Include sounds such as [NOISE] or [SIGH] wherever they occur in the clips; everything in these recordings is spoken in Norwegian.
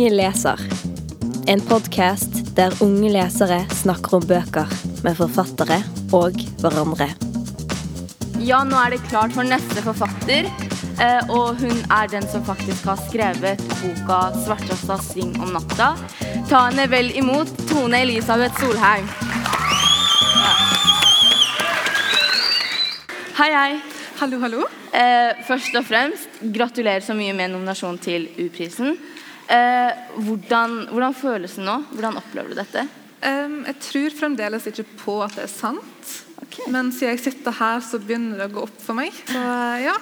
Unge leser. En podkast der unge lesere snakker om bøker med forfattere og hverandre. Ja, nå er det klart for neste forfatter. eh, Og hun er den som faktisk har skrevet boka 'Svarttrosta sving om natta'. Ta henne vel imot Tone Elisabeth Solheim. Hei, hei. Hallo, hallo. Eh, først og fremst, gratulerer så mye med nominasjon til U-prisen. Eh, hvordan, hvordan føles det nå? Hvordan opplever du dette? Um, jeg tror fremdeles ikke på at det er sant. Men siden jeg sitter her, så begynner det å gå opp for meg. Så ja.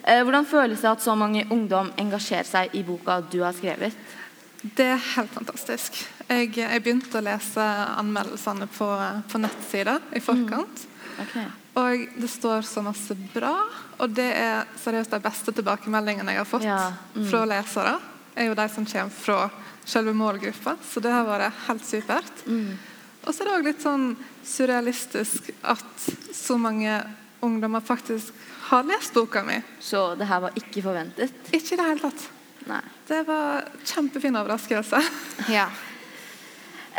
Eh, hvordan føles det at så mange ungdom engasjerer seg i boka du har skrevet? Det er helt fantastisk. Jeg, jeg begynte å lese anmeldelsene på, på nettsida i forkant. Ok. Og det står så masse bra. Og det er seriøst de beste tilbakemeldingene jeg har fått Ja, mm. fra lesere. Er jo de som kommer fra selve målgruppa, så det har vært helt supert. Mm. Og så er det òg litt sånn surrealistisk at så mange ungdommer faktisk har lest boka mi. Så det her var ikke forventet? Ikke i det hele tatt. Nei. Det var kjempefin overraskelse. [LAUGHS] Ja.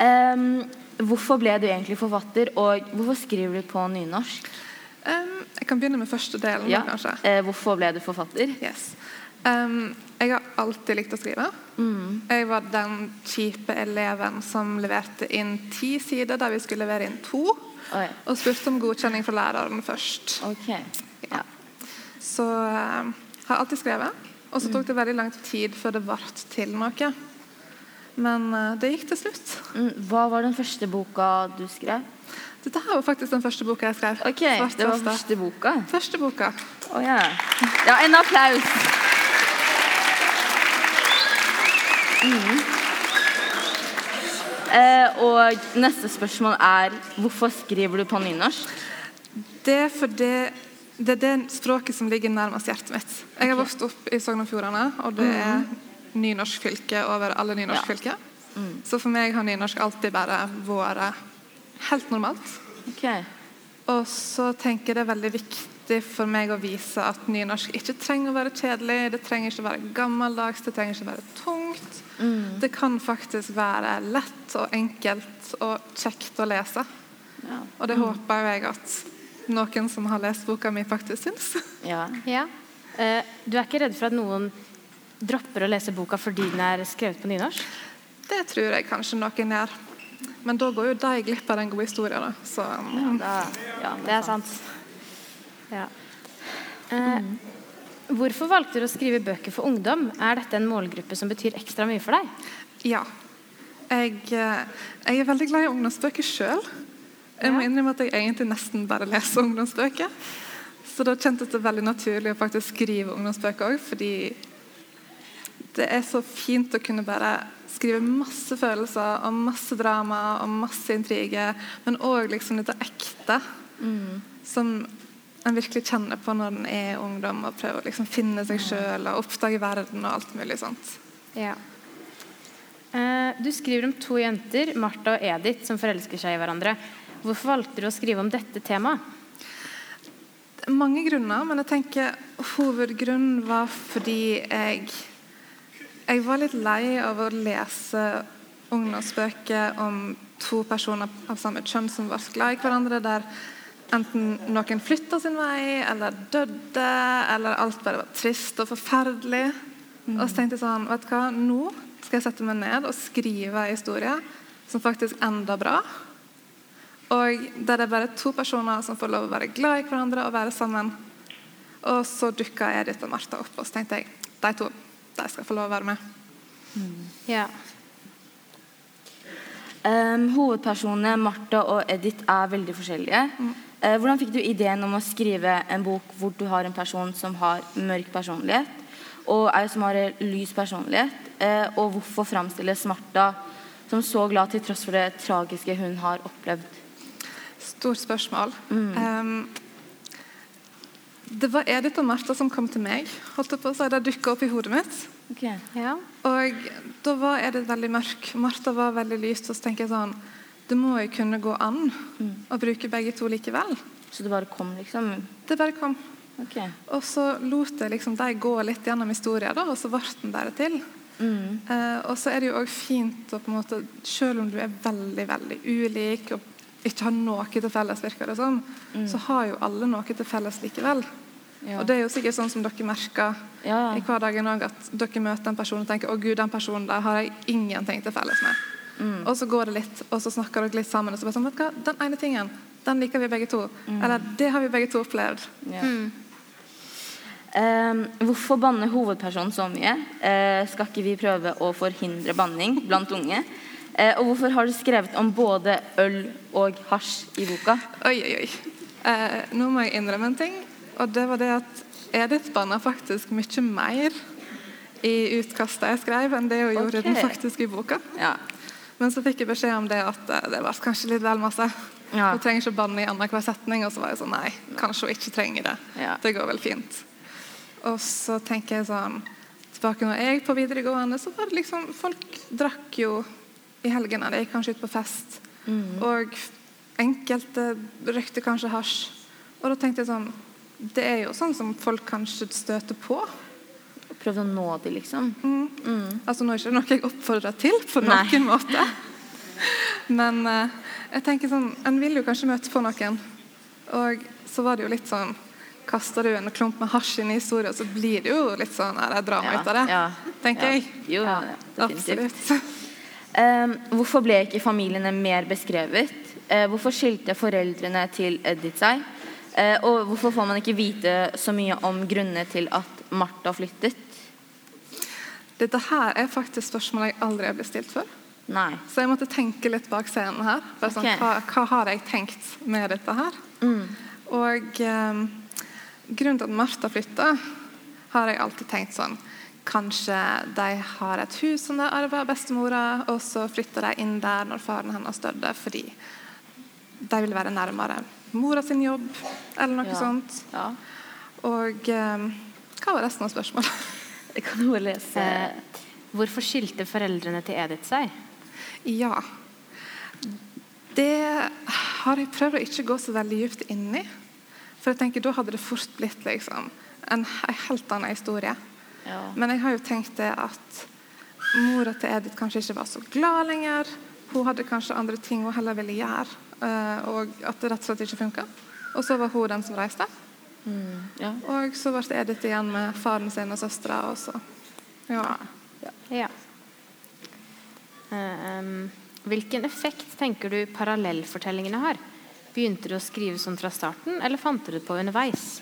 Um, hvorfor ble du egentlig forfatter, og hvorfor skriver du på nynorsk? Um, jeg kan begynne med første delen, Ja. kanskje. Uh, hvorfor ble du forfatter? Yes. Um, jeg har alltid likt å skrive. Mm. Jeg var den kjipe eleven som leverte inn ti sider der vi skulle levere inn to, Oi. og spurte om godkjenning fra læreren først. Ok. Ja. Så uh, har alltid skrevet. Og så tok det veldig lang tid før det ble til noe. Men uh, det gikk til slutt. Mm, hva var den første boka du skrev? Dette her var faktisk den første boka jeg skrev. Ok, Svart det var første boka. Første boka. Oh, yeah. Ja, en applaus. Mm. Eh, og neste spørsmål er hvorfor skriver du på nynorsk? Det er fordi det er det språket som ligger nærmest hjertet mitt. Jeg har vokst opp i Sogn og Fjordane, og det er nynorsk fylke over alle nynorsk fylke Så for meg har nynorsk alltid bare vært helt normalt. Okay. Og så tenker jeg det er veldig viktig for meg å vise at nynorsk ikke trenger å være kjedelig, det trenger ikke å være gammeldags, det trenger ikke å være tungt. Det kan faktisk være lett og enkelt og kjekt å lese. Ja. Og det håper jeg at noen som har lest boka mi, faktisk syns. [LAUGHS] Ja. Ja. Eh, du er ikke redd for at noen dropper å lese boka fordi den er skrevet på nynorsk? Det tror jeg kanskje noen gjør. Men da går jo de glipp av den gode historien. Da. Så um, Da, ja, Det er sant. Ja. Eh, hvorfor valgte du å skrive bøker for ungdom? Er dette en målgruppe som betyr ekstra mye for deg? ja. Jeg, eh, jeg er veldig glad i ungdomsbøker sjøl. Jeg må innrømme at jeg egentlig nesten bare leser ungdomsbøker. Så da kjentes det veldig naturlig å faktisk skrive ungdomsbøker òg, fordi det er så fint å kunne bare skrive masse følelser og masse drama og masse intriger, men òg liksom dette ekte som en virkelig kjenner på når en er ungdom og prøver å liksom finne seg sjøl og oppdage verden og alt mulig sånt. Ja. Eh, du skriver om to jenter, Martha og Edith, som forelsker seg i hverandre. Hvorfor valgte du å skrive om dette temaet? Mange grunner, men jeg tenker hovedgrunnen var fordi jeg Jeg var litt lei av å lese ungdomsbøker om to personer av samme kjønn som var glad i hverandre, der enten noen flytta sin vei, eller døde, eller alt bare var trist og forferdelig. Og så tenkte jeg sånn, vet du hva, nå skal jeg sette meg ned og skrive en historie som faktisk ender bra. Og der det er bare to personer som får lov å være glad i hverandre og være sammen. Og så dukka Edith og Martha opp, og så tenkte jeg de to de skal få lov å være med. Ja. Um, hovedpersonene Martha og Edith er veldig forskjellige. Eh, hvordan fikk du ideen om å skrive en bok hvor du har en person som har mørk personlighet, og ei som har lys personlighet? Eh, og hvorfor framstilles Martha som så glad til tross for det tragiske hun har opplevd? Stort spørsmål. Um, det var Edith og Martha som kom til meg. holdt på å si. Det dukka opp i hodet mitt. Okay. ja. Og da var Edith veldig mørk. Martha var veldig lyst. Og så tenker jeg sånn Det må jo kunne gå an å bruke begge to likevel. Så det bare kom, liksom? Det bare kom. Okay. Og så lot jeg liksom de gå litt gjennom historien, da, og så ble den bare til. Eh, og så er det jo òg fint å på en måte Selv om du er veldig, veldig ulik og ikke har noe til felles, virker det som, så har jo alle noe til felles likevel. Ja. Og det er jo sikkert sånn som dere merker Ja. i hverdagen òg, at dere møter en person og tenker å gud, den personen der har jeg ingenting til felles med. Mm. Og så går det litt, og så snakker dere litt sammen, og så bare sånn, vet du hva, den ene tingen, den liker vi begge to. Eller det har vi begge to opplevd. Ja. Um, hvorfor banner hovedpersonen så mye? Uh, skal ikke vi prøve å forhindre banning blant unge? Uh, og hvorfor har du skrevet om både øl og hasj i boka? Oi, oi, oi. Uh, nå må jeg innrømme en ting, og det var det at Edith banna faktisk mye mer i utkastet jeg skrev, enn det hun gjorde den faktisk i boka. Ja. Men så fikk jeg beskjed om det at eh, det var kanskje litt vel masse. Ja. Hun trenger ikke å banne i annenhver setning. Og så var jeg sånn nei, kanskje hun ikke trenger det. Ja. Det går vel fint. Og så tenker jeg sånn Tilbake når jeg på videregående, så var det liksom Folk drakk jo i helgene. De gikk kanskje ut på fest. Og enkelte røykte kanskje hasj. Og da tenkte jeg sånn Det er jo sånn som folk kanskje støter på. Prøvd å nå dem, liksom. Altså Nå er ikke noe jeg oppfordrer til på Nei. noen måte. Men eh, jeg tenker sånn En vil jo kanskje møte på noen. Og så var det jo litt sånn Kaster du en klump med hasj inn i historien, så blir det jo litt sånn er det drama Ja, ut av det. ja, Tenker ja. jeg. Jo, ja. Absolutt. Um, hvorfor ble ikke familiene mer beskrevet? Uh, hvorfor skilte foreldrene til Edith seg? Eh, og hvorfor får man ikke vite så mye om grunnene til at Martha flyttet? Dette her er faktisk spørsmål jeg aldri har blitt stilt før. Nei. Så jeg måtte tenke litt bak scenen her. Bare sånn, okay. hva, hva har jeg tenkt med dette her? Og eh, grunnen til at Martha flytta, har jeg alltid tenkt sånn Kanskje de har et hus som de arver av bestemora, og så flytter de inn der når faren hennes døde, fordi de vil være nærmere mora sin jobb, eller noe Ja. sånt. Ja. Og eh, hva var resten av spørsmålet? [LAUGHS] Det kan du lese. Eh, hvorfor skilte foreldrene til Edith seg? Ja. Det har jeg prøvd å ikke gå så veldig dypt inn i. For jeg tenker da hadde det fort blitt liksom en en helt annen historie. Ja. Men jeg har jo tenkt det at mora til Edith kanskje ikke var så glad lenger. Hun hadde kanskje andre ting hun heller ville gjøre, eh, og at det rett og slett ikke funka. Og så var hun den som reiste. Ja. Og så ble Edith igjen med faren sin og søstera, og så Ja. Ja. Um, hvilken effekt tenker du parallellfortellingene har? Begynte du å skrive sånn fra starten, eller fant du det på underveis?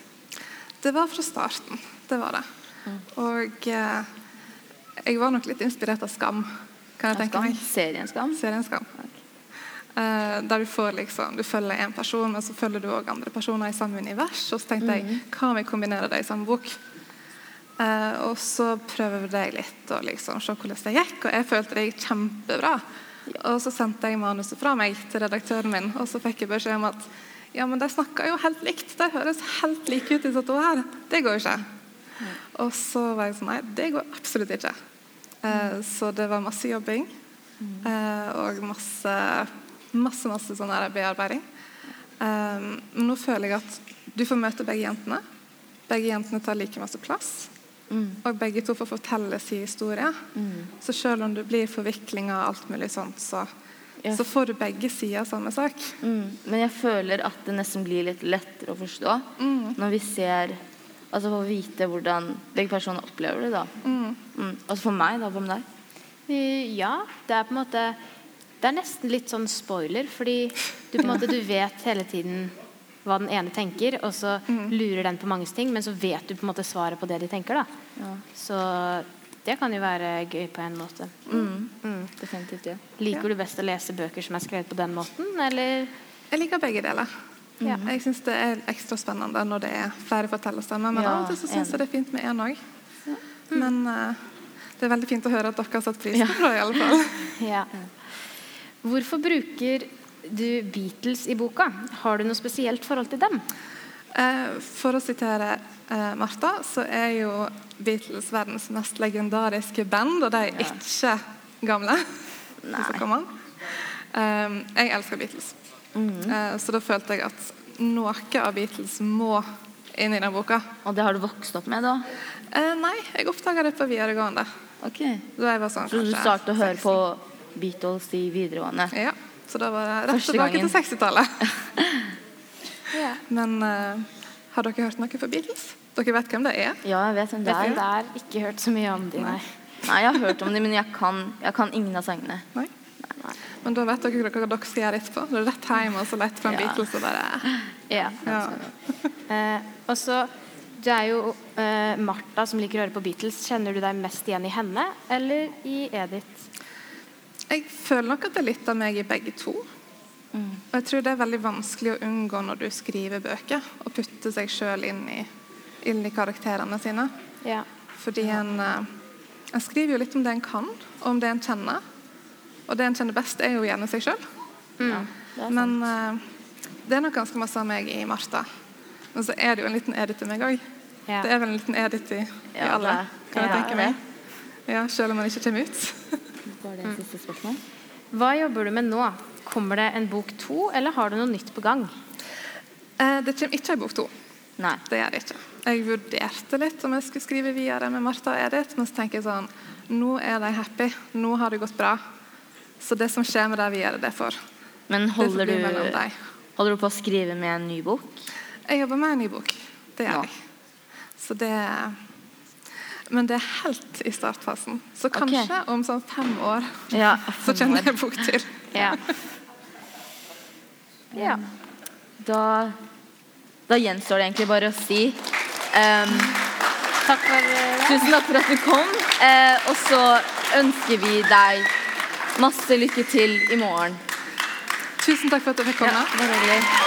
Det var fra starten. Det var det. Og eh, jeg var nok litt inspirert av Skam, kan jeg tenke meg. Serien Skam. Serien Skam. Eh, der du får liksom, du følger én person, men så følger du òg andre personer i samme univers. Og så tenkte jeg hva om vi kombinerer det i samme bok? Eh, og så prøvde jeg litt å liksom se hvordan det gikk, og jeg følte det gikk kjempebra. Og så sendte jeg manuset fra meg til redaktøren min, og så fikk jeg beskjed om at ja, men de snakker jo helt likt. De høres helt like ut, disse to her. Det går jo ikke. Og så var jeg sånn Nei, det går absolutt ikke. Eh, så det var masse jobbing. eh, og masse, masse, masse sånn bearbeiding. Men nå føler jeg at du får møte begge jentene. Begge jentene tar like masse plass. Og begge to får fortelle sin historie. Så selv om det blir forviklinger og alt mulig sånt, så, yes. så får du begge sider av samme sak. Mm. Men jeg føler at det nesten blir litt lettere å forstå når vi ser Altså får vite hvordan begge personer opplever det, da. Mm. Altså for meg, da. Hva med deg? Ja, det er på en måte Det er nesten litt sånn spoiler, fordi du på en måte du vet hele tiden hva den ene tenker, og så lurer den på manges ting, men så vet du på en måte svaret på det de tenker. da. Så det kan jo være gøy på en måte. Mm. Definitivt. Ja. Liker du best å lese bøker som er skrevet på den måten, eller? Jeg liker begge deler. Ja. Jeg syns det er ekstra spennende når det er flere fortellerstemmer, men Ja, av og til så syns jeg det er fint med én òg. Men uh, det er veldig fint å høre at dere har satt pris på det, i alle fall. [LAUGHS] Ja. Hvorfor bruker du Beatles i boka? Har du noe spesielt forhold til dem? Eh, For å sitere eh, Martha, så er jo Beatles verdens mest legendariske band, og de er ikke gamle. [LAUGHS] Hvis det kommer an. Eh, jeg elsker Beatles. Eh, så da følte jeg at noe av Beatles må inn i den boka. Og det har du vokst opp med, da? Nei, jeg oppdaga det på videregående. Okay. Da jeg var sånn, Så du startet å høre på Beatles i videregående? Ja. Så da var det rett tilbake til 60-tallet. yeah. [LAUGHS] Men uh, har dere hørt noe fra Beatles? Dere vet hvem det er? Ja, jeg vet hvem det er. Det er Ikke hørt så mye om dem, nei. Nei, jeg har hørt om dem, men jeg kan, jeg kan ingen av sangene. Nei? Men da vet dere hva dere skal gjøre etterpå. Det er rett hjem og så lett fram Ja. Beatles og bare [LAUGHS] Ja. ja. Eh, og så Det er jo eh, Martha som liker å høre på Beatles. Kjenner du deg mest igjen i henne eller i Edith? Jeg føler nok at det er litt av meg i begge to. Og jeg tror det er veldig vanskelig å unngå når du skriver bøker, å putte seg sjøl inn, i- inn i karakterene sine. Ja. Fordi en, eh, en skriver jo litt om det en kan, og om det en kjenner. Og det en kjenner best, er jo gjerne seg sjøl. Ja, er Men uh, det er nok ganske masse av meg i Martha. Men så er det jo en liten Edith i meg òg. Ja. Det er vel en liten Edith i, i Ja, alle, kan jeg ja, tenke meg. Ja, Selv om man ikke kommer ut. [LAUGHS] Var det siste spørsmål? Hva jobber du med nå? Kommer det en bok to, eller har du noe nytt på gang? Eh, det kommer ikke en bok to. Nei. Det gjør det ikke. Jeg vurderte litt om jeg skulle skrive videre med Martha og Edith, men så tenker jeg sånn Nå er de happy. Nå har det gått bra. Så det som skjer med dem videre, det får Men det får holder bli du, holder du på å skrive med en ny bok? Jeg jobber med en ny bok. Det gjør Ja. jeg. Så det Men det er helt i startfasen. Så kanskje om sånn fem år Ja. [LAUGHS] så kjenner jeg bok til. [LAUGHS] Ja. [LAUGHS] ja. Da, da gjenstår det egentlig bare å si um, Takk for eh, Tusen takk for at du kom. Uh, og så ønsker vi deg masse lykke til i morgen. Tusen takk for at du fikk komme. Ja.